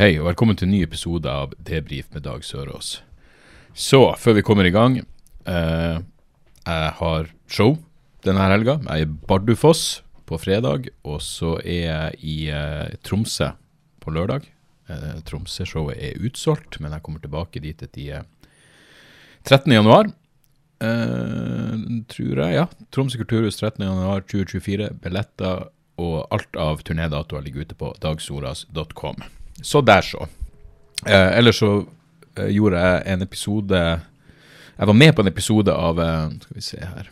Hei, og velkommen til en ny episode av Debrif med Dag Sørås. Så, før vi kommer i gang eh, Jeg har show denne helga. Jeg er i Bardufoss på fredag, og så er jeg i eh, Tromsø på lørdag. Eh, Tromsø-showet er utsolgt, men jeg kommer tilbake dit etter eh, 13. januar. Eh, tror jeg, ja. Tromsø kulturhus 13. januar 2024. Billetter og alt av turnédatoer ligger ute på dagsoras.com. Så der, så. Eh, ellers så eh, gjorde jeg en episode Jeg var med på en episode av eh, Skal vi se her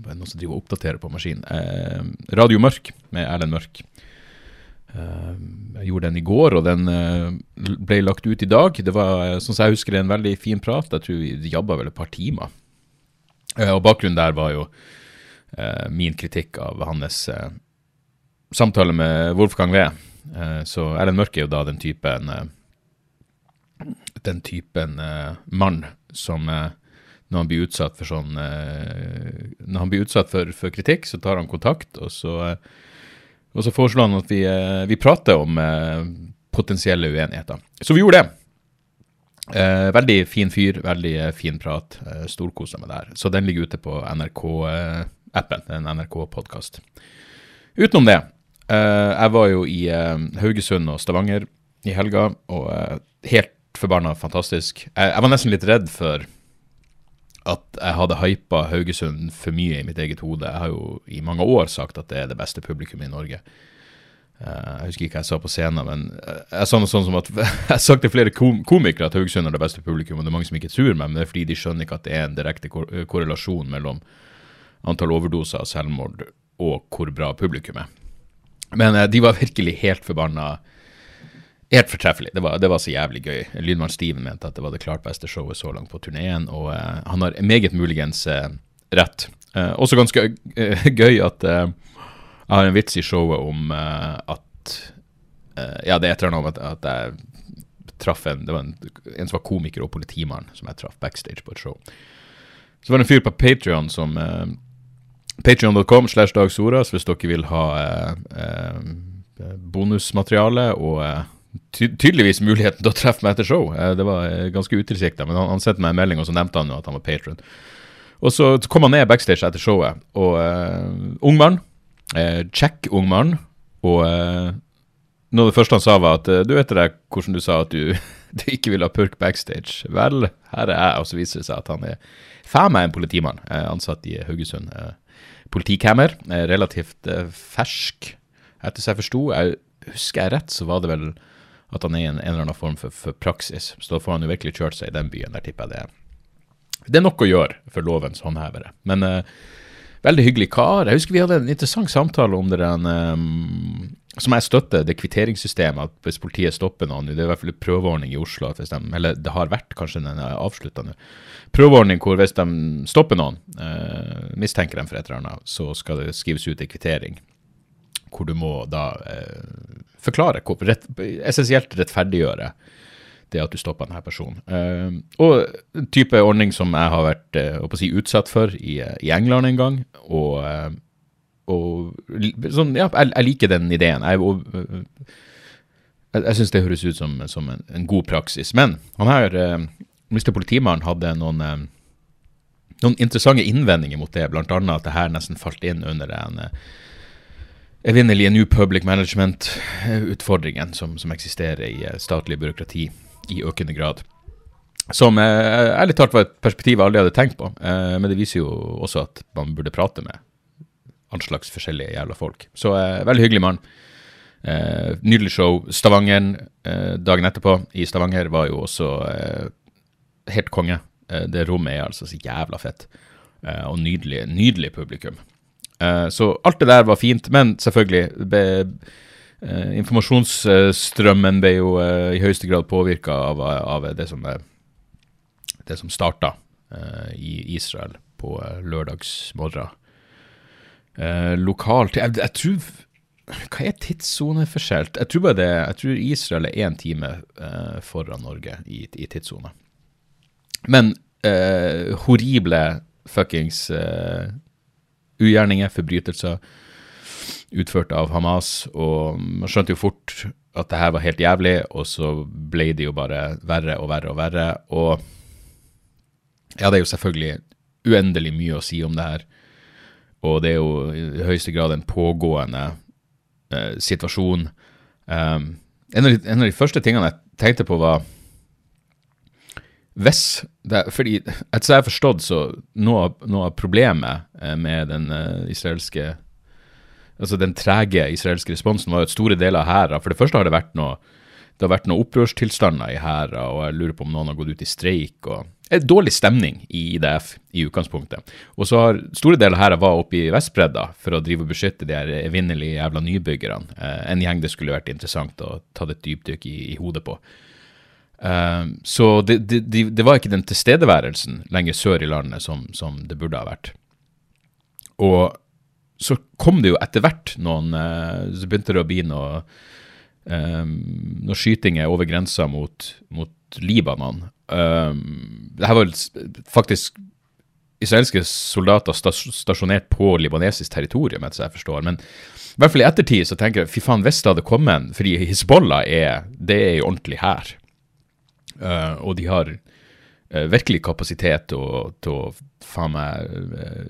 er bare noen som driver og oppdaterer på maskinen. Eh, Radio Mørk med Erlend Mørk. Eh, jeg gjorde den i går, og den eh, ble lagt ut i dag. Det var, sånn som jeg husker, en veldig fin prat. Jeg tror vi jabba vel et par timer. Eh, og bakgrunnen der var jo min kritikk av hans samtale med Wolfgang Wee. Eh, så Erlend Mørk er jo da den typen eh, Den typen eh, mann som eh, når han blir utsatt for sånn eh, Når han blir utsatt for, for kritikk, så tar han kontakt, og så, eh, og så foreslår han at vi, eh, vi prater om eh, potensielle uenigheter. Så vi gjorde det. Eh, veldig fin fyr, veldig eh, fin prat. Eh, Storkosa meg der. Så den ligger ute på NRK-appen. en NRK-podkast. Utenom det, eh, jeg var jo i eh, Haugesund og Stavanger i helga, og eh, helt forbanna fantastisk. Jeg, var nesten litt redd for at jeg hadde hypa Haugesund for mye i mitt eget hode. Jeg har jo i mange år sagt at det er det beste publikummet i Norge. Eh, jeg husker ikke hva jeg sa på scenen, men eh, jeg sa noe sånn som at jeg har sagt til flere kom komikere at Haugesund er det beste publikum, og det er mange som ikke tror meg, men det er fordi de skjønner ikke at det er en direkte kor korrelasjon mellom antall overdoser og selvmord og hvor bra publikum er. Men eh, de var virkelig helt forbanna. Helt fortreffelig. Det var, det var så jævlig gøy. Lydmann Steven mente at det var det klart beste showet så langt på turneen, og eh, han har meget muligens eh, rett. Eh, også ganske eh, gøy at eh, jeg har en vits i showet om at Ja, det er et eller annet om at, at jeg traff en Det var en, en som var komiker og politimann, som jeg traff backstage på et show. Så var det en fyr på Patrion som Patreon.com slash Dag Soras hvis dere vil ha eh, eh, bonusmateriale og eh, ty tydeligvis muligheten til å treffe meg etter show. Eh, det var eh, ganske utilsikta, men han, han sendte meg en melding, og så nevnte han jo at han var patron. Og så kom han ned backstage etter showet, og eh, ungmann, eh, Uh, check ung. Og eh, noe av det første han sa, var at du vet det hvordan du sa at du, du ikke ville ha purk backstage. Vel, her er jeg, og så viser det seg at han er faen meg en politimann, ansatt i Haugesund. Uh, Politikammer, uh, relativt uh, fersk, etter som jeg forsto. Jeg husker jeg rett, så var det vel at han er i en, en eller annen form for, for praksis. Så da får han jo virkelig kjørt seg i den byen. Der tipper jeg det er det er nok å gjøre for lovens håndhevere. Men uh, veldig hyggelig kar. Jeg husker vi hadde en interessant samtale om det den um, som jeg støtter, det kvitteringssystemet. At hvis politiet stopper noen, det er i hvert fall en prøveordning i Oslo, de, eller det har vært, kanskje den er avslutta nå. Prøveordning hvor hvis de stopper noen, uh, mistenker dem for et eller annet, så skal det skrives ut en kvittering. Hvor du må da eh, forklare, hvor, rett, essensielt rettferdiggjøre det at du stopper denne personen. Uh, og en type ordning som jeg har vært uh, si, utsatt for i, i, England en gang. Og, uh, og sånn, ja, jeg, jeg, liker den ideen. Jeg, uh, jeg, jeg syns det høres ut som, som en, en, god praksis. Men han her, Mr. Politimannen hadde noen, noen interessante innvendinger mot det, annet at det her nesten falt inn under en evinnelige New Public Management-utfordringen som, som eksisterer i statlig byråkrati i økende grad. Som eh, ærlig talt var et perspektiv jeg aldri hadde tenkt på, eh, men det viser jo også at man burde prate med all slags forskjellige jævla folk. Så eh, veldig hyggelig mann. Eh, nydelig show. Stavanger eh, dagen etterpå i Stavanger var jo også eh, helt konge. det rommet er altså så jævla fett. og nydelig, nydelig publikum. så alt det der var fint, men selvfølgelig be, eh, informasjonsstrømmen ble jo eh, i høyeste grad påvirka av, av det som, eh, det som starta i Israel på lørdagsmorgen. Lokalt jeg, jeg tror Hva er tidssoneforskjell? Jeg tror bare det, jeg tror Israel er én time foran Norge i, i tidssone. Men horrible fuckings ugjerninger, forbrytelser utført av Hamas, og man skjønte jo fort at det her var helt jævlig, og så ble det jo bare verre og verre og verre. Og ja, det er jo selvfølgelig uendelig mye å si om det her, og det er jo i høyeste grad en pågående eh, situasjon. Um, en, av de, en, av de, første tingene jeg tenkte på, var hvis det, fordi Etter jeg har forstått, så noe, noe av problemet eh, med den uh, israelske altså den trege israelske responsen var jo at store deler av hæra For det første har det vært noe det har vært noen opprørstilstander i hæra, og jeg lurer på om noen har gått ut i streik. og en Dårlig stemning i IDF i utgangspunktet. Og så har store deler av hæra var oppe i Vestbredda for å drive og beskytte de her evinnelige jævla nybyggerne. Eh, en gjeng det skulle vært interessant å ta et dypdykk i, i hodet på. Eh, så det, det, det, var ikke den tilstedeværelsen lenger sør i landet som, som det burde ha vært. Og så kom det jo etter hvert noen uh, Så begynte det å bli noe um, noen skytinger over grensa mot, mot Libanon. Um, det her var faktisk israelske soldater stasjonert på libanesisk territorium, etter jeg forstår. Men i hvert fall i ettertid så tenker jeg fy faen, hvis det hadde kommet Fordi Hizbollah er, det er jo ordentlig her. Uh, og de har virkelig kapasitet til å, faen meg uh,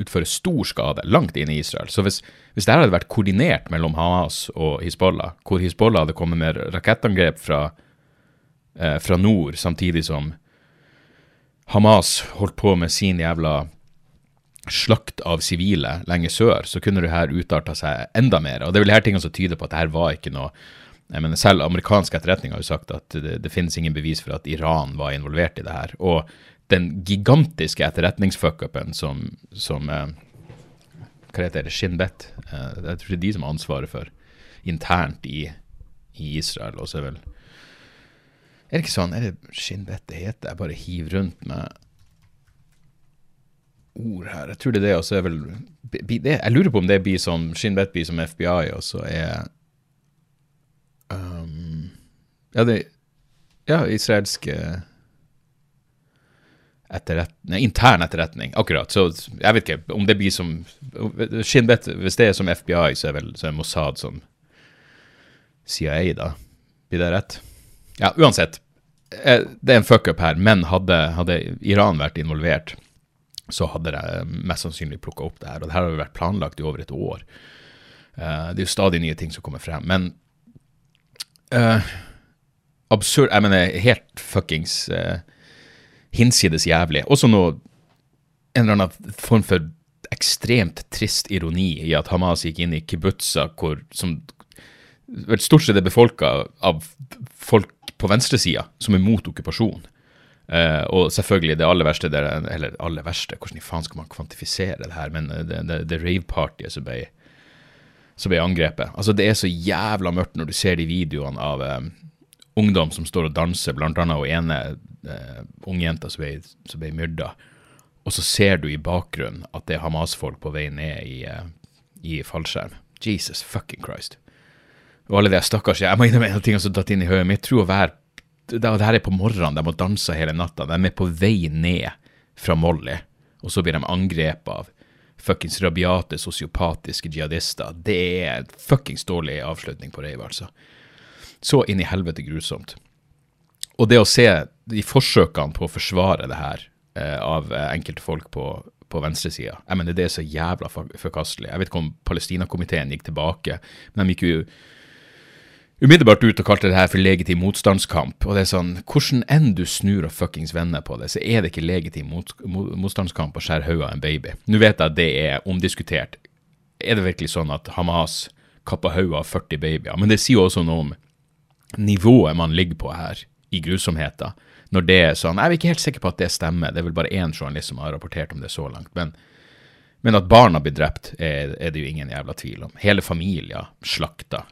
utføre stor skade langt inn i Israel. Så hvis, hvis dette hadde vært koordinert mellom Hamas og Hizbollah, hvor Hizbollah hadde kommet med rakettangrep fra, fra nord, samtidig som Hamas holdt på med sin jævla slakt av sivile lenger sør, så kunne det her utarta seg enda mer. Og det er vel her tingene som tyder på at det her var ikke noe jeg mener, Selv amerikansk etterretning har jo sagt at det, det, finnes ingen bevis for at Iran var involvert i det her. Og den gigantiske etterretningsfuckupen som, som eh, Hva heter det? Shin Bet? Eh, jeg tror det er de som har ansvaret for internt i, i Israel. Og så er vel Er det ikke sånn? Er det Shin det heter? Jeg bare hiver rundt med ord her. Jeg tror det er det, og så er vel Jeg lurer på om det blir som Shin blir som FBI, og så er um, Ja, det Ja, israelske etterretning Intern etterretning, akkurat. Så jeg vet ikke om det blir som Shinbet, Hvis det er som FBI, så er vel så er Mossad som CIA, da. Blir det rett? Ja, uansett. Eh, det er en fuckup her, men hadde, hadde, Iran vært involvert, så hadde de mest sannsynlig plukka opp det her. Og det her har jo vært planlagt i over et år. Det er jo stadig nye ting som kommer frem. Men uh, absurd Jeg mener helt fuckings uh, hinsides jævlig. Også noe En eller annen form for ekstremt trist ironi i at Hamas gikk inn i kibbutza hvor som stort sett er befolka av folk på venstresida som er mot okkupasjon. Uh, og selvfølgelig det aller verste, der, eller aller verste, hvordan i faen skal man kvantifisere det her, men det, det, det rave-partyet som ble som ble angrepet. Altså, det er så jævla mørkt når du ser de videoene av um, ungdom som står og danser, blant annet og ene uh, ungjenta som ble, som ble myrda. Og så ser du i bakgrunnen at det er Hamas-folk på vei ned i, uh, i fallskjerm. Jesus fucking Christ. Og alle de stakkars Jeg må innrømme en ting som datt inn i hodet mitt. Tror å være det, det her er på morgenen, de må danse hele natta. De er på vei ned fra Molly, og så blir de angrepet av fuckings rabiate, sosiopatiske jihadister. Det er en fuckings dårlig avslutning på reivet, altså. Så inn i helvete grusomt. Og det å se de forsøkene på å forsvare det her eh, av enkelte folk på, på venstresida, jeg mener det er så jævla forkastelig. Jeg vet ikke om Palestinakomiteen gikk tilbake, men de gikk jo umiddelbart ut og kalte det her for legitim motstandskamp. Og det er sånn, hvordan enn du snur og fuckings vender på det, så er det ikke legitim mot, motstandskamp å skjære hodet av en baby. Nå vet jeg at det er omdiskutert. Er det virkelig sånn at Hamas kapper hodet av 40 babyer? Men det sier jo også noe om nivået man ligger på her, i grusomheter. Når det er sånn Jeg er ikke helt sikker på at det stemmer, det er vel bare én journalist som har rapportert om det så langt. men men at barna blir drept, er, er, det jo ingen jævla tvil om. Hele familier slakta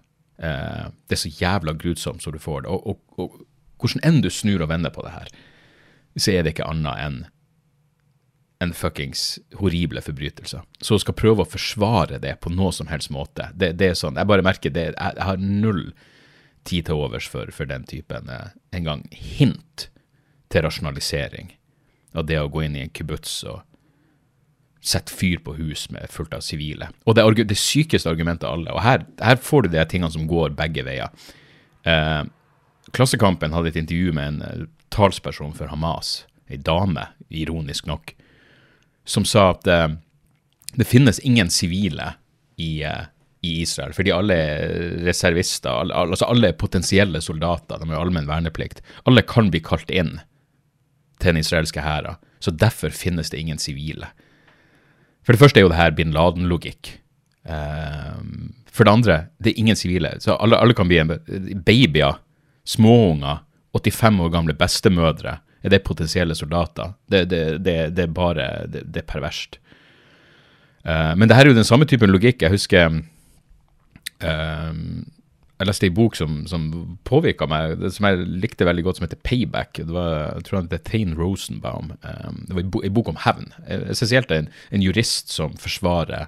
Eh, det er så jævla grusomt som du får det. Og, og, og hvordan enn du snur og vender på det her, så er det ikke annet enn en fuckings horrible forbrytelse. Så skal prøve å forsvare det på noe som helst måte. Det, det er sånn, Jeg bare merker det, jeg, jeg har null tid til overs for, for den typen eh, en gang hint til rasjonalisering av det å gå inn i en kibbutz og sette fyr på hus med fullt av sivile. Og det, er det sykeste argumentet av alle. Og her, her, får du de tingene som går begge veier. Eh, Klassekampen hadde et intervju med en uh, talsperson for Hamas, ei dame, ironisk nok, som sa at eh, det finnes ingen sivile i, eh, i, Israel, fordi alle er reservister, alle, altså alle er potensielle soldater, de har allmenn verneplikt. Alle kan bli kalt inn til den israelske hæren, så derfor finnes det ingen sivile. For det første er jo det her bin Laden-logikk. Um, for det andre, det er ingen sivile. Så alle, alle kan bli babyer, småunger, 85 år gamle bestemødre. Er det potensielle soldater? Det, det, det, det er bare Det, er perverst. Uh, men det her er jo den samme typen logikk. Jeg husker um, jeg leste en bok som, som påvirka meg, som jeg likte veldig godt, som heter Payback. Det var, jeg tror han heter Thane Rosenbaum. Um, det var en bok om hevn. Essensielt en, en jurist som forsvarer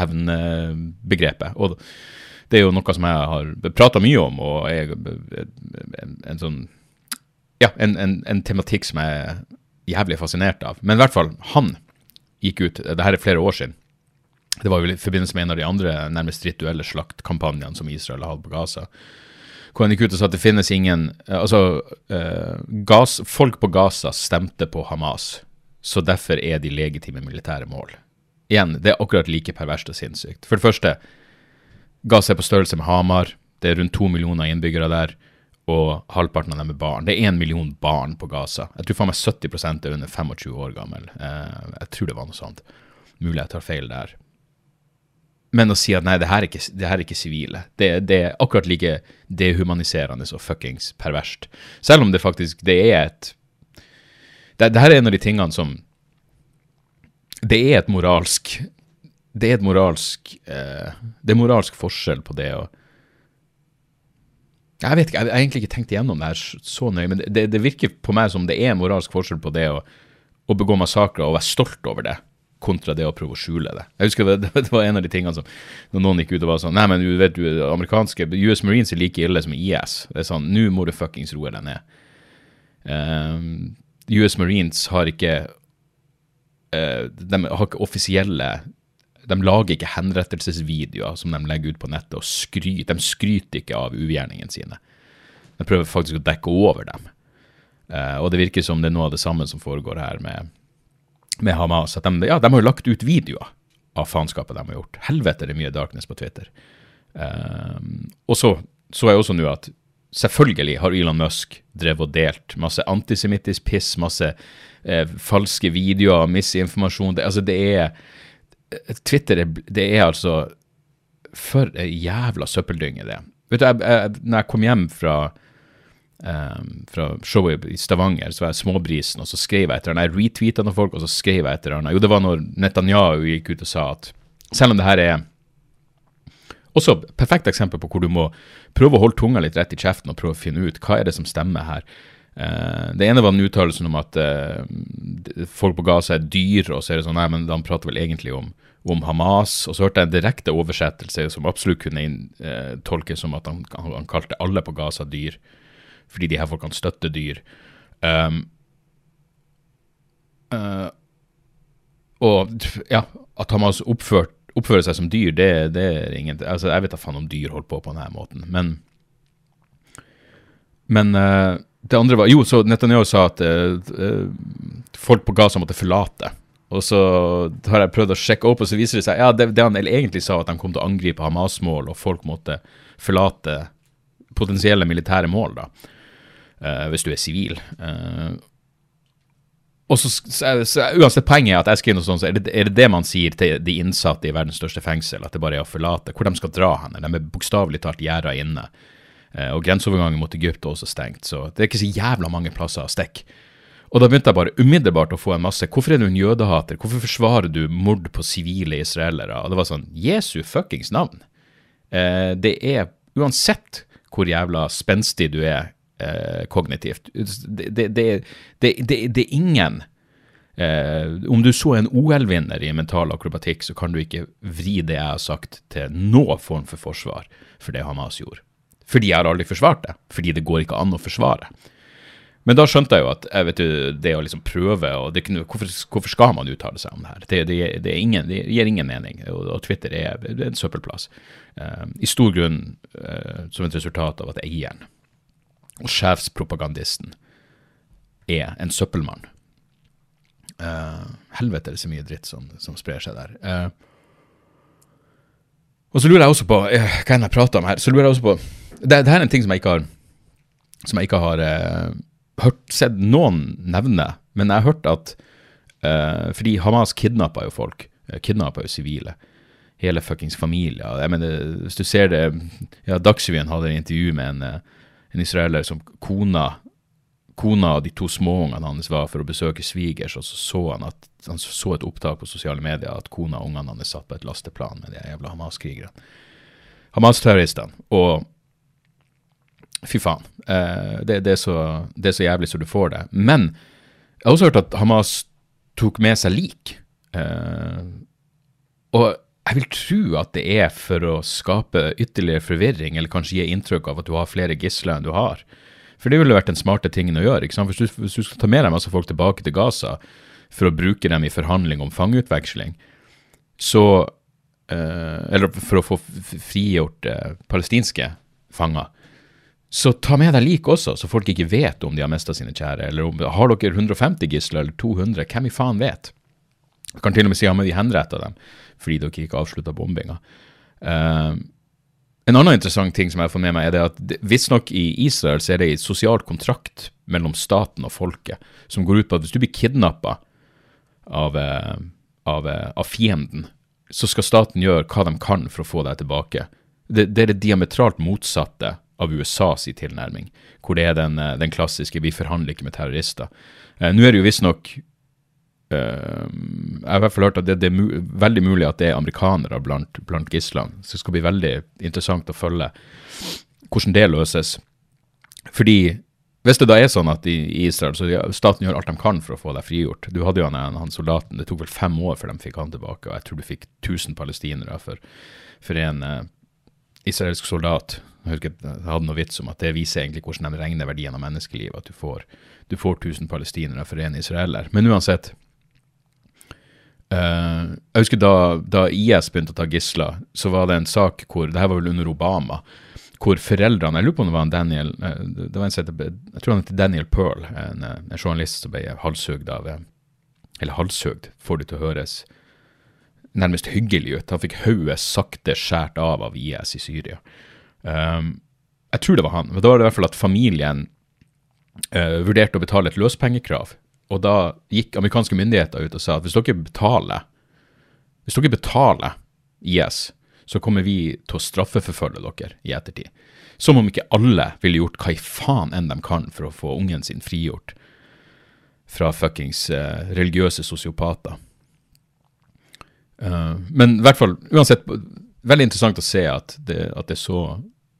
hevnbegrepet. Og det er jo noe som jeg har prata mye om, og er en, en sånn Ja, en, en, en, tematikk som jeg er jævlig fascinert av. Men i hvert fall, han gikk ut Det her er flere år siden det var jo i forbindelse med en av de andre nærmest rituelle slaktkampanjene som Israel har på Gaza. Hvor han gikk ut og sa at det finnes ingen eh, Altså, uh, gas, folk på Gaza stemte på Hamas, så derfor er de legitime militære mål. Igjen, det er akkurat like perverst og sinnssykt. For det første, Gaza er på størrelse med Hamar. Det er rundt to millioner innbyggere der, og halvparten av dem er barn. Det er én million barn på Gaza. Jeg tror faen meg 70 er under 25 år gammel. Uh, jeg tror det var noe sånt. Mulig jeg tar feil der. Men å si at nei, det her er ikke, det her er ikke sivile, det, det, er akkurat like dehumaniserende og fuckings perverst. Selv om det faktisk det er et det, det, her er en av de tingene som Det er et moralsk Det er et moralsk eh, Det er moralsk forskjell på det å Jeg vet ikke, jeg har egentlig ikke tenkt igjennom det her så nøye, men det, det virker på meg som det er moralsk forskjell på det å, å begå massakrer og være stolt over det kontra det å prøve å skjule det. Jeg husker det, det, var en av de tingene som når noen gikk ut og var sånn Nei, men du vet du, amerikanske US Marines er like ille som IS. Det er sånn Nå må du fuckings roe deg ned. Um, ehm, US Marines har ikke uh, De har ikke offisielle De lager ikke henrettelsesvideoer som de legger ut på nettet og skryter. De skryter ikke av ugjerningene sine. De prøver faktisk å dekke over dem. Uh, og det virker som det er noe av det samme som foregår her med med Hamas. At de, ja, de har jo lagt ut videoer av faenskapet de har gjort. Helvete, det er mye darkness på Twitter. Um, og så så jeg også nå at selvfølgelig har Elon Musk drevet og delt masse antisemittisk piss, masse eh, falske videoer, misinformasjon. Det, altså, det er Twitter er, det er altså For ei jævla søppeldynge, det. Vet du, jeg, jeg, når jeg kom hjem fra um, fra showet i Stavanger, så var jeg småbrisen, og så skrev jeg etter han. Jeg retweeta noen folk, og så skrev jeg etter han. Jo, det var når Netanyahu gikk ut og sa at selv om det her er også perfekt eksempel på hvor du må prøve å holde tunga litt rett i kjeften og prøve å finne ut hva er det som stemmer her. Uh, det ene var den uttalelsen om at uh, folk på Gaza er dyr, og så er det sånn Nei, men han prater vel egentlig om, om Hamas. Og så hørte jeg en direkte oversettelse som absolutt kunne inn, uh, tolkes som at han, han, kalte alle på Gaza dyr fordi de her folkene støtter dyr. Um, uh, og ja, at Hamas oppført, oppfører seg som dyr, det, det er ingen altså Jeg vet da faen om dyr holder på på denne måten, men Men uh, det andre var Jo, så Netanyahu sa at uh, folk på Gaza måtte forlate. Og så har jeg prøvd å sjekke opp, og så viser det seg ja, det, det han egentlig sa, at de kom til å angripe Hamas-mål, og folk måtte forlate potensielle militære mål. da uh, hvis du er sivil. Uh, og så, Uansett, poenget er at jeg skriver noe sånt, så er det, er det, det man sier til de innsatte i verdens største fengsel, at det bare er å forlate? Hvor de skal dra hen? De er bokstavelig talt gjerda inne. Uh, og grenseovergangen mot Egypt er også stengt, så det er ikke så jævla mange plasser å stikke. Og da begynte jeg bare umiddelbart å få en masse Hvorfor er du en jødehater? Hvorfor forsvarer du mord på sivile israelere? Og det var sånn Jesu fuckings navn. Eh, det er uansett hvor jævla spenstig du er eh, kognitivt. Det, det, det, det, er ingen eh, Om du så en OL-vinner i mental akrobatikk, så kan du ikke vri det jeg har sagt, til noen form for forsvar for det Hamas gjorde. Fordi jeg har aldri forsvart det. Fordi det går ikke an å forsvare. Men da skjønte jeg jo at jeg vet du, det å liksom prøve det, hvorfor, hvorfor, skal man uttale seg om det her? Det, det, det, ingen, det gir ingen mening, og, og Twitter er, er, en søppelplass. Uh, I stor grunn uh, som et resultat av at eieren og sjefspropagandisten er en søppelmann. Uh, helvete, er det så mye dritt som, som sprer seg der. og så lurer jeg også på Hva enn jeg prater om her? Så lurer jeg også på det, det her er en ting som jeg ikke har som jeg ikke har hørt, sett noen nevne, men jeg har hørt at uh, Fordi Hamas kidnappa jo folk. Uh, kidnappa jo sivile. Hele fuckings familier. Jeg mener, hvis du ser det ja, Dagsrevyen hadde et intervju med en, uh, en israeler som kona kona og de to småungene hans var for å besøke svigers, og så så han at han så et opptak på sosiale medier at kona og ungene hans satt på et lasteplan med de jævla Hamas-krigerne. Hamas-terroristene. Og Fy faen. Eh, det, det, er så, det, er så, jævlig så du får det. Men jeg har også hørt at Hamas tok med seg lik. Eh, og jeg vil tro at det er for å skape ytterligere forvirring, eller kanskje gi inntrykk av at du har flere gisler enn du har. For det ville vært den smarte tingen å gjøre. ikke sant? Hvis du, hvis du skal ta med deg masse folk tilbake til Gaza for å bruke dem i forhandling om fangeutveksling, så eh, Eller for å få frigjort eh, palestinske fanger, så ta med deg lik også, så folk ikke vet om de har mista sine kjære. Eller om, har dere 150 gisler eller 200? Hvem i faen vet? Jeg kan til og med si ja, vi henretta dem fordi dere ikke avslutta bombinga. Uh, en annen interessant ting som jeg får med meg, er det at visstnok i Israel så er det en sosial kontrakt mellom staten og folket som går ut på at hvis du blir kidnappa av, eh, av, eh, av, fienden, så skal staten gjøre hva de kan for å få deg tilbake. Det, det er det diametralt motsatte av USAs tilnærming, hvor det er den, eh, den, klassiske 'vi forhandler ikke med terrorister'. Eh, Nå er det jo visstnok jeg har i hvert fall hørt at det, det, er mu veldig mulig at det er amerikanere blant, blant gislene. Så det skal bli veldig interessant å følge hvordan det løses. Fordi hvis det da er sånn at i Israel så staten gjør alt de kan for å få deg frigjort Du hadde jo han, han soldaten, det tok vel fem år før de fikk han tilbake, og jeg tror du fikk 1000 palestinere for, for en uh, israelsk soldat. Jeg husker jeg hadde noe vits om at det viser egentlig hvordan de regner verdien av menneskelivet. At du får, du får 1000 palestinere for en israeler. Men uansett. Uh, jeg husker da, da, IS begynte å ta gisler, så var det en sak hvor Det her var vel under Obama. Hvor foreldrene Jeg lurer på om det var en Daniel uh, det var en sette, Jeg tror han heter Daniel Pearl, en, en journalist som ble halshugd av Eller halshugd, får det til å høres nærmest hyggelig ut. Han fikk hodet sakte skåret av av IS i Syria. Um, jeg tror det var han. Men da var det i hvert fall at familien uh, vurderte å betale et løspengekrav. Og da gikk amerikanske myndigheter ut og sa at hvis dere betaler hvis dere betaler IS, så kommer vi til å straffeforfølge dere i ettertid. Som om ikke alle ville gjort hva i faen enn de kan for å få ungen sin frigjort fra fuckings eh, religiøse sosiopater. Uh, men i hvert fall, uansett, veldig interessant å se at det, at det er så,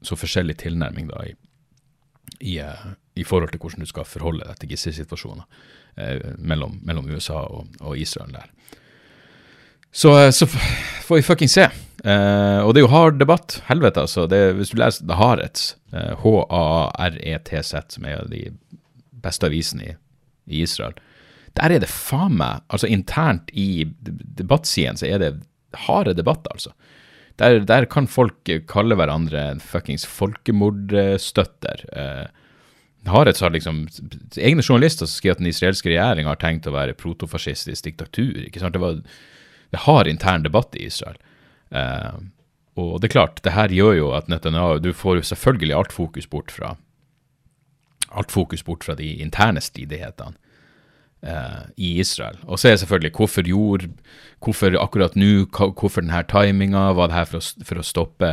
så, forskjellig tilnærming da i, i, uh, i, forhold til hvordan du skal forholde deg til gisselsituasjoner mellom, mellom, USA og, og, Israel der. Så, så får vi fucking se. og det er jo hard debatt. Helvete, altså. Det, hvis du leser The Haaretz, H-A-R-E-T-Z, som er de beste avisene i, i Israel, der er det faen meg Altså internt i debattsidene så er det harde debatter, altså. Der, der, kan folk kalle hverandre fuckings folkemordstøtter. Eh, Haaretz har liksom egne journalister som skriver at den israelske regjeringa har tenkt å være protofascistisk diktatur. ikke sant? Det, var, det har intern debatt i Israel. Eh, og det er klart, det her gjør jo at Netanyahu Du får jo selvfølgelig alt fokus bort fra alt fokus bort fra de interne stridighetene eh, i Israel. Og så er det selvfølgelig hvorfor gjorde Hvorfor akkurat nå, hvorfor denne timinga? Var det her for å, for å stoppe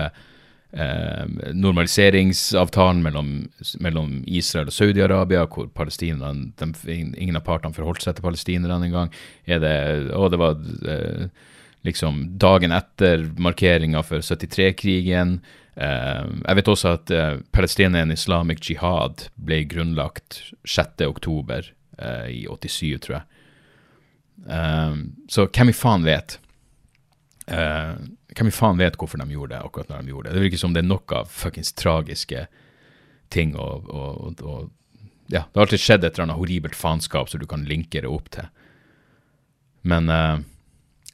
uh, normaliseringsavtalen mellom, mellom, Israel og Saudi-Arabia, hvor de, Ingen av partene forholdt seg til palestinerne engang. Det var eh, liksom dagen etter markeringa for 73-krigen. Eh, jeg vet også at eh, Palestinian Islamic Jihad ble grunnlagt 6.10. eh, i 87, tror jeg. Um, så hvem i faen vet? Uh, hvem i faen vet hvorfor de gjorde det akkurat når de gjorde det? Det virker som det er noe fuckings tragiske ting og, og, og, Ja, det har alltid skjedd et eller annet horribelt faenskap som du kan linke det opp til. Men uh,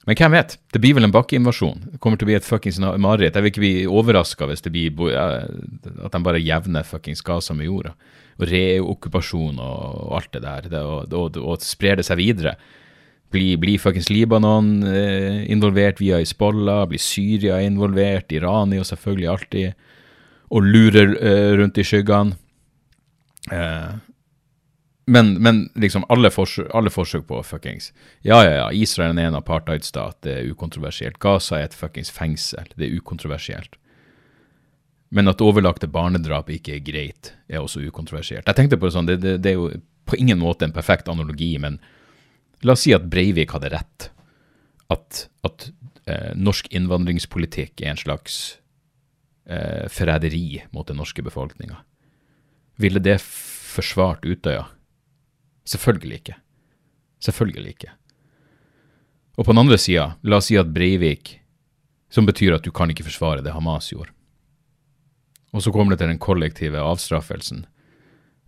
men hvem vet? Det blir vel en bakkeinvasjon. Det kommer til å bli et fuckings mareritt. Jeg vil ikke bli overraska hvis det blir at de bare jevner fuckings Gaza med jorda. Og reokkupasjon og alt det der. Det, og, og, og, sprer det seg videre. Blir, bli fuckings Libanon eh, involvert via Hizbollah? Blir Syria involvert? Iran er jo selvfølgelig alltid og lurer eh, rundt i skyggene. Eh, men, men, liksom alle forsøk, alle forsøk, på fuckings Ja, ja, ja, Israel er en apartheidstat, det er ukontroversielt. Gaza er et fuckings fengsel, det er ukontroversielt. Men at overlagte barnedrap ikke er greit, er også ukontroversielt. Jeg tenkte på det sånn, det, det, det, er jo på ingen måte en perfekt analogi, men la oss si at Breivik hadde rett. At, at eh, norsk innvandringspolitikk er en slags eh, forræderi mot den norske befolkninga. Ville det forsvart Utøya? Selvfølgelig ikke. Selvfølgelig ikke. Og på den andre sida, la oss si at Breivik, som betyr at du kan ikke forsvare det Hamas gjorde. Og så kommer det til den kollektive avstraffelsen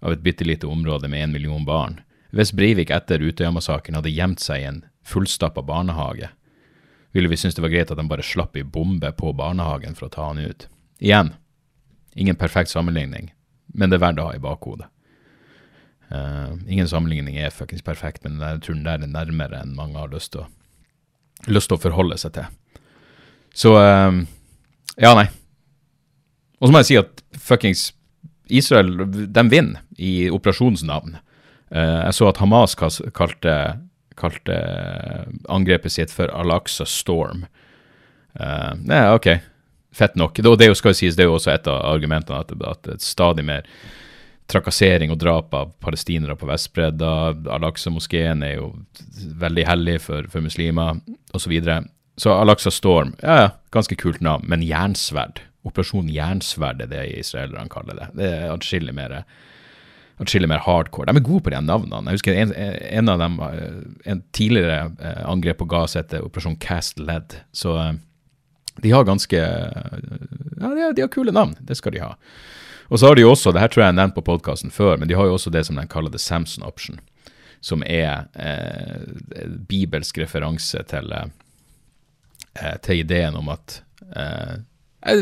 av et bitte lite område med én million barn. Hvis Breivik etter Utøya-massakren hadde gjemt seg i en fullstappa barnehage, ville vi synes det var greit at de bare slapp ei bombe på barnehagen for å ta han ut. Igjen, ingen perfekt sammenligning, men det er verdt å ha i bakhodet. Uh, ingen sammenligning er fuckings perfekt, men jeg tror den der er nærmere enn mange har lyst til å, lyst til å forholde seg til. Så uh, Ja, nei. Og så må jeg si at fuckings Israel, de vinner i operasjonsnavn. Uh, jeg så at Hamas kalte, kalte angrepet sitt for Al-Aqsa Storm. Nei, ja, OK. Fett nok. Det, det, skal sies, det er jo også et av argumentene, at, at stadig mer trakassering og drap av palestinere på Vestbredda. Al-Aqsa-moskeen er jo veldig hellig for, for muslimer, osv. Så, videre. så Al-Aqsa Storm, ja ja, ganske kult navn, men jernsverd. Operasjon Jernsverd er det israelerne kaller det. Det er atskillig mer, atskillig mer hardcore. De er gode på de navnene. Jeg husker en, en av dem, eh, en tidligere eh, angrep på Gaza heter Operasjon Cast Led. Så eh, de har ganske Ja, de har, de har kule navn. Det skal de ha. Og så har de jo også, det her tror jeg jeg nevnte på podkasten før, men de har jo også det som de kaller the Samson option, som er eh, bibelsk referanse til, eh, til ideen om at eh,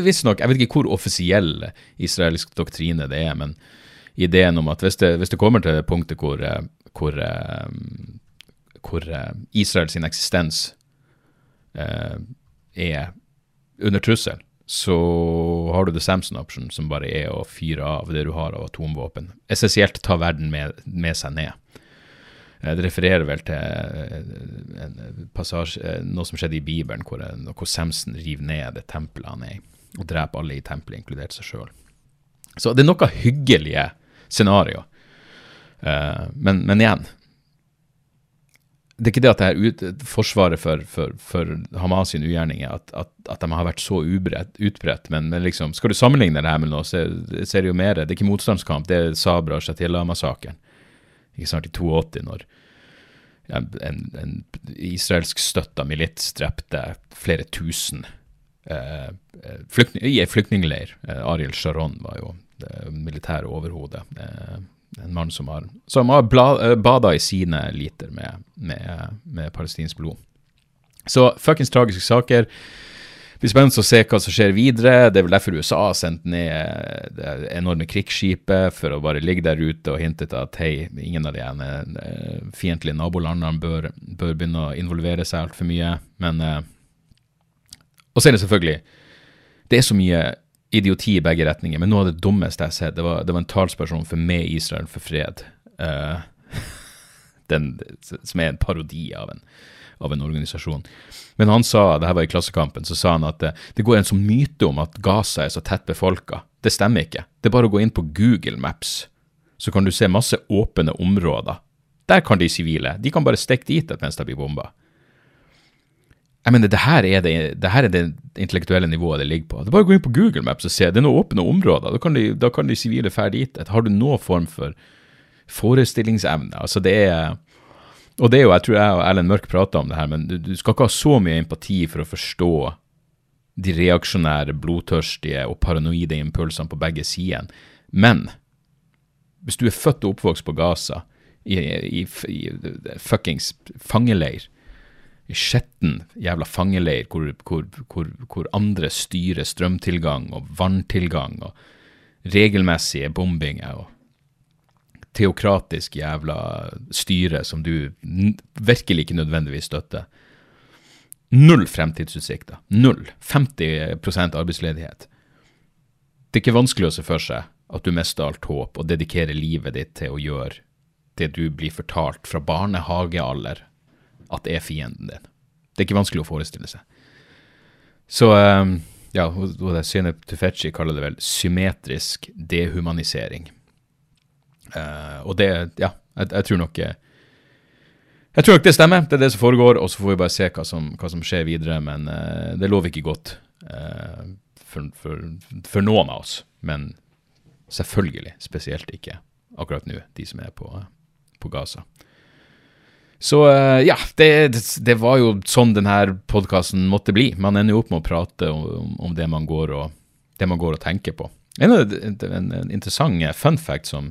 Visstnok, jeg vet ikke hvor offisiell israelsk doktrine det er, men ideen om at hvis det, hvis det kommer til det punktet hvor, eh, hvor, eh, hvor eh, Israels eksistens er under trussel, så har du The Samson Option, som bare er å fyre av det du har av atomvåpen. Essensielt ta verden med, med seg ned. Det refererer vel til en passasje, noe som skjedde i Bibelen, hvor, hvor Samson river ned det tempelet han er i, og dreper alle i tempelet, inkludert seg sjøl. Så det er noe hyggelige scenario. Men, men igjen, det er ikke det at det er ut, forsvaret for, for, for Hamas sine ugjerninger at, at, at, de har vært så utbredt, men, men, liksom, skal du sammenligne det her med noe, så, er det jo mer Det er ikke motstandskamp, det er Sabra og Shatila-massakren. Ikke snart i 82, når en, en, en israelsk støtta milits drepte flere tusen eh, eh flyktning, i en flyktningleir. Eh, Ariel Sharon var jo det militære overhodet. Eh, en mann som har, som har eh, bada i sine liter med, med, med palestinsk blod. Så fuckings tragiske saker. Blir spennende å se hva som skjer videre. Det er vel derfor USA har sendt ned eh, det enorme krigsskipet for å bare ligge der ute og hinte til at hei, ingen av de ene fiendtlige nabolandene bør, bør, begynne å involvere seg altfor mye. Men Og så er det selvfølgelig Det er så mye idioti i begge retninger. Men noe av det dummeste jeg har sett, det var, det var en talsperson for Med Israel for fred. Uh, den, som er en parodi av en, av en, organisasjon. Men han sa, det her var i Klassekampen, så sa han at det, det går en sånn myte om at Gaza er så tett befolka. Det stemmer ikke. Det er bare å gå inn på Google Maps, så kan du se masse åpne områder. Der kan de sivile. De kan bare stikke dit mens de blir bomba. Jeg mener, det her, er det, det her er det intellektuelle nivået det ligger på. Det er bare å gå inn på Google Maps og se. Det er noen åpne områder. Da kan de, sivile dra dit. Har du noen form for forestillingsevne? Altså, det er Og det er jo, jeg tror jeg og Erlend Mørk prater om det her, men du, du skal ikke ha så mye empati for å forstå de reaksjonære, blodtørstige og paranoide impulsene på begge sider. Men hvis du er født og oppvokst på Gaza, i, i, i fuckings fangeleir, skjetten jævla fangeleir hvor, hvor, hvor, hvor, andre styrer strømtilgang og vanntilgang og regelmessige bombinger og teokratisk jævla styre som du virkelig ikke nødvendigvis støtter. Null fremtidsutsikter. Null. 50 arbeidsledighet. Det er ikke vanskelig å se for seg at du mister alt håp og dedikerer livet ditt til å gjøre det du blir fortalt fra barnehagealder at det er fienden din. Det er ikke vanskelig å forestille seg. Så um, ja, Syne Tufeci kaller det vel symmetrisk dehumanisering. Uh, og det, ja, jeg, jeg, tror nok Jeg tror nok det stemmer, det er det som foregår, og så får vi bare se hva som, hva som skjer videre. Men uh, det lover ikke godt uh, for, for, for, noen av oss. Men selvfølgelig spesielt ikke akkurat nå, de som er på, på Gaza. Så uh, ja, det, det, var jo sånn denne podkasten måtte bli. Man ender jo opp med å prate om, om det, man og, det man går og tenker på. En, en, en interessant fun fact som,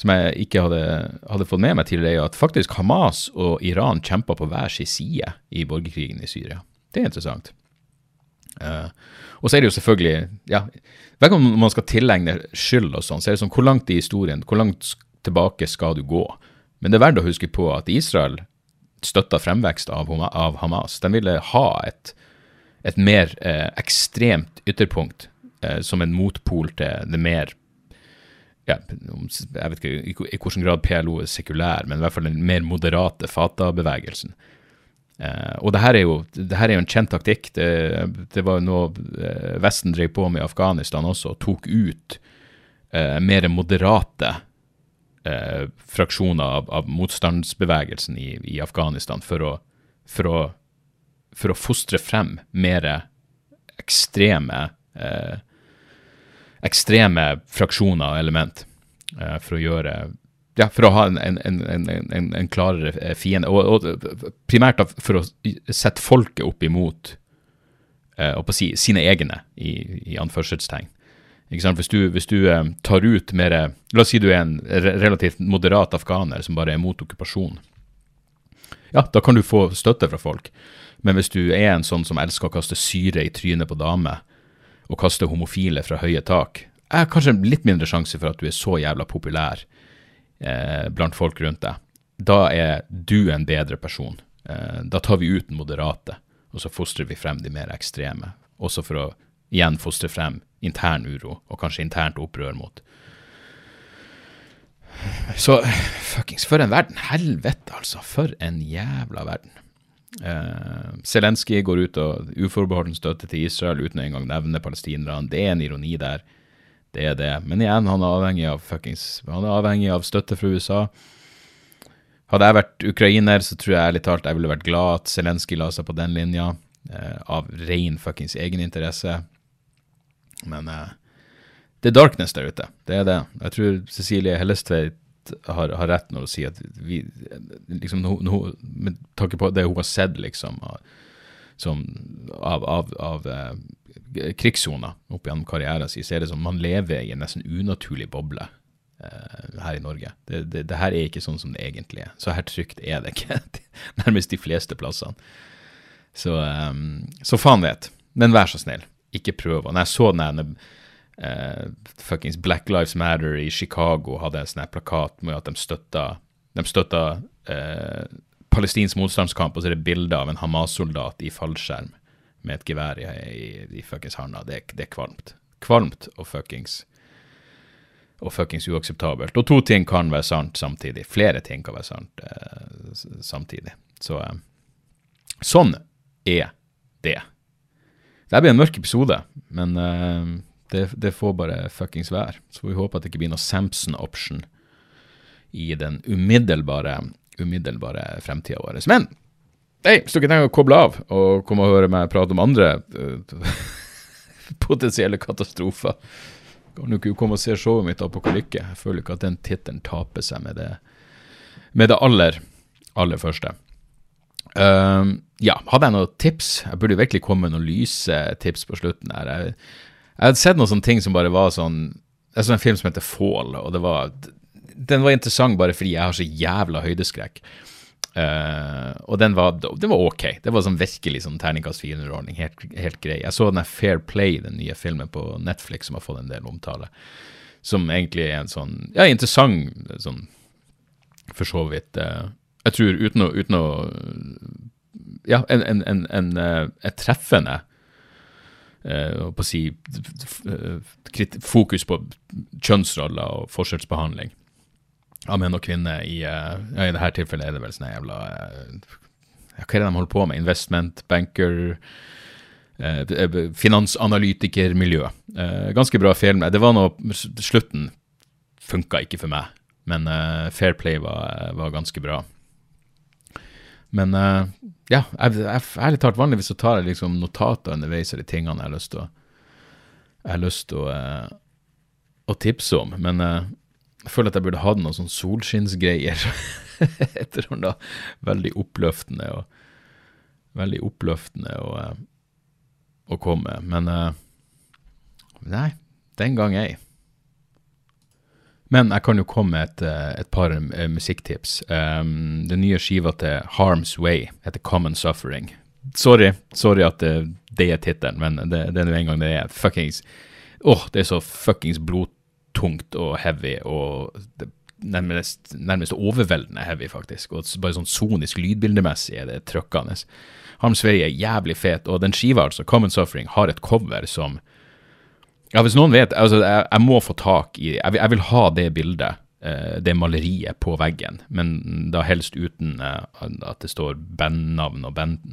som jeg ikke hadde, hadde, fått med meg tidligere, er at faktisk Hamas og Iran kjemper på hver sin side i borgerkrigen i Syria. Det er interessant. Uh, og så er det jo selvfølgelig ja, Hver gang man skal tilegne skyld og sånn, så er det sånn hvor langt i historien, hvor langt tilbake skal du gå? Men det er verdt å huske på at Israel støtta fremvekst av, av, Hamas. De ville ha et, et mer eh, ekstremt ytterpunkt eh, som en motpol til det mer ja, Jeg vet ikke i, i hvilken grad PLO er sekulær, men i hvert fall den mer moderate Fatah-bevegelsen. Eh, og det her, er jo, det her er jo en kjent taktikk. Det, det var noe eh, Vesten drev på med i Afghanistan også, og tok ut eh, mer moderate eh, fraksjoner av, av, motstandsbevegelsen i, i Afghanistan for å, for, å, for å, fostre frem mer ekstreme eh, ekstreme fraksjoner og element eh, for å gjøre ja, for å ha en, en, en, en klarere eh, fiende. Og, og, primært for å sette folket opp imot eh, si, sine egne, i, i anførselstegn. Hvis du, hvis du eh, tar ut mer La oss si du er en relativt moderat afghaner som bare er mot okkupasjon. Ja, da kan du få støtte fra folk. Men hvis du er en sånn som elsker å kaste syre i trynet på damer, og kaste homofile fra høye tak, er kanskje litt mindre sjanse for at du er så jævla populær eh, blant folk rundt deg. Da er du en bedre person. Eh, da tar vi ut den moderate, og så fostrer vi frem de mer ekstreme. Også for å igjen fostre frem intern uro, og kanskje internt opprør mot. Så fuckings, for en verden. Helvete, altså. For en jævla verden. Uh, Zelenskyj går ut og uforbeholden støtte til Israel uten engang nevne palestinerne. Det er en ironi der. Det er det. Men igjen, han er avhengig av fuckings Han er avhengig av støtte fra USA. Hadde jeg vært ukrainer, så tror jeg ærlig talt jeg ville vært glad at Zelenskyj la seg på den linja, uh, av ren fuckings egeninteresse. Men uh, det er darkness der ute. Det er det. Jeg tror Cecilie Hellestveit har, har rett når hun sier at vi liksom, no, no, Med tanke på det hun har sett, liksom, av, som, av, av, av uh, krigssoner opp gjennom karrieren sin, så er det som man lever i en nesten unaturlig boble uh, her i Norge. Det, det, det, her er ikke sånn som det egentlig er. Så her trygt er det ikke nærmest de fleste plassene. Så, um, så faen vet. Men vær så snill ikke prøve. Når jeg så den uh, fuckings Black Lives Matter i Chicago hadde en sånn plakat med at de støtta, de støtta uh, palestinsk motstandskamp, og så er det bilde av en Hamas-soldat i fallskjerm med et gevær i, i, i fuckings handa. Det, det, er kvalmt. Kvalmt og fuckings og fuckings uakseptabelt. Og to ting kan være sant samtidig. Flere ting kan være sant uh, samtidig. Så sånn er det. Det blir en mørk episode, men uh, det, det, får bare fuckings være. Så vi håpe at det ikke blir noe Samson-option i den umiddelbare, umiddelbare fremtida vår. Men hei, hvis dere trenger å koble av og komme og høre meg prate om andre uh, potensielle katastrofer, kan du ikke komme og se showet mitt Apokalykke. Jeg føler ikke at den tittelen taper seg med det, med det aller, aller første. Uh, ja, hadde jeg noen tips? Jeg burde virkelig komme med noen lyse tips på slutten her. Jeg, jeg hadde sett noen sånne ting som bare var sånn Jeg så en film som heter Fall, og det var Den var interessant bare fordi jeg har så jævla høydeskrekk. Uh, og den var, den var, ok. Det var sånn virkelig sånn terningkast 400-ordning. Helt, helt, grei. Jeg så den Fair Play, den nye filmen på Netflix som har fått en del omtale. Som egentlig er en sånn ja, interessant sånn For så vidt. Uh, jeg tror uten å, uten å Ja, en, en, en, en, uh, et treffende uh, på å si fokus på kjønnsroller og forskjellsbehandling av menn og kvinner i, uh, ja, i dette tilfellet er det vel sånn jævla ja, Hva er det de holder på med? Investment, banker uh, Finansanalytikermiljø. ganske bra film. Det var noe Slutten funka ikke for meg, men Fair Play var, var ganske bra. Men ja, ærlig talt, vanligvis så tar jeg liksom notater underveis av de tingene jeg har lyst til å jeg har lyst til å, å tipse om. Men jeg føler at jeg burde hatt noen sånn solskinnsgreier etter noe da veldig oppløftende og veldig oppløftende å, å komme. Men uh, nei, den gang ei. Men jeg kan jo komme med et, eh, et par musikktips. Um, den nye skiva til Harms Way heter Common Suffering. Sorry, sorry at det, det er tittelen, men det, det er nå en gang det er. Fuckings Åh, oh, det er så fuckings blodtungt og heavy og nærmest, nærmest, overveldende heavy, faktisk. Og bare sånn sonisk lydbildemessig er det trøkkende. Harms Way er jævlig fet, og den skiva, altså, Common Suffering, har et cover som Ja, hvis noen vet Altså, jeg, jeg må få tak i jeg, jeg vil ha det bildet Eh, det maleriet på veggen, men da helst uten eh, at det står bandnavn og, band,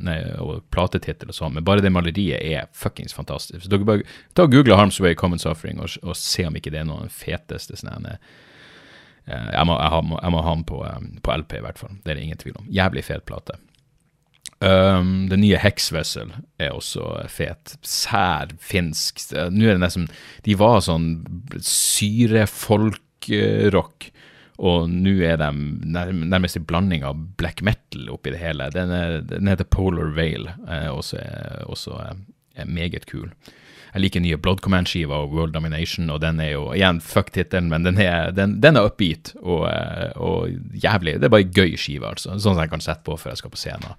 og platetittel og sånn. Men bare det maleriet er fuckings fantastisk. Så dere bare ta og Google Harms Way Common Suffering og, og, se om ikke det er noe av den feteste sånne eh, jeg, må, jeg, må, jeg må ha den på, på, LP, i hvert fall. Det er det ingen tvil om. Jævlig fet plate. Um, den nye Hexvessel er også fet. Sær finsk. Nå er det nesten De var sånn syrefolkrock. Og nå er de nærmest en blanding av black metal oppi det hele. Den, er, den heter Polar Vale, eh, også, er, også er meget kul. Jeg liker nye Blood Command-skiva og World Domination, og den er jo igjen fuck tittelen, men den er, den, den er upbeat og, eh, og, jævlig. Det er bare gøy skive, altså. Sånn som jeg kan sette på før jeg skal på scenen.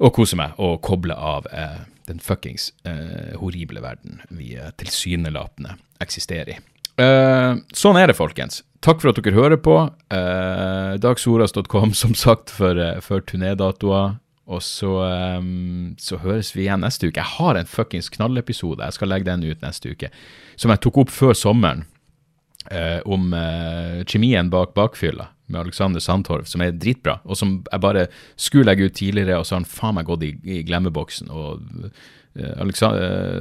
Og kose meg og koble av eh, den fuckings eh, horrible verden vi eh, tilsynelatende eksisterer i. Uh, sånn er det, folkens. Takk for at dere hører på. Uh, Dagsoras.com, som sagt, for, uh, for turnédatoer. Og så, så, høres vi igjen neste uke. Jeg har en fuckings knallepisode. Jeg skal legge den ut neste uke. Som jeg tok opp før sommeren. Om kjemien bak bakfylla med Alexander Sandtorv, som er dritbra. Og som jeg bare skulle legge ut tidligere, og så har han faen meg gått i, i glemmeboksen. og Eh,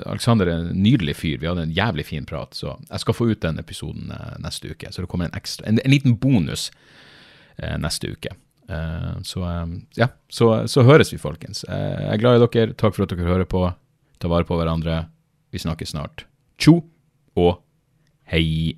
Alexander er en nydelig fyr. Vi hadde en jævlig fin prat. Så jeg skal få ut den episoden eh, neste uke. Så det kommer en ekstra, en, en liten bonus eh, neste uke. Så ja, så, så, høres vi, folkens. Jeg er glad i dere. Takk for at dere hører på. Ta vare på hverandre. Vi snakkes snart. Tjo og hei.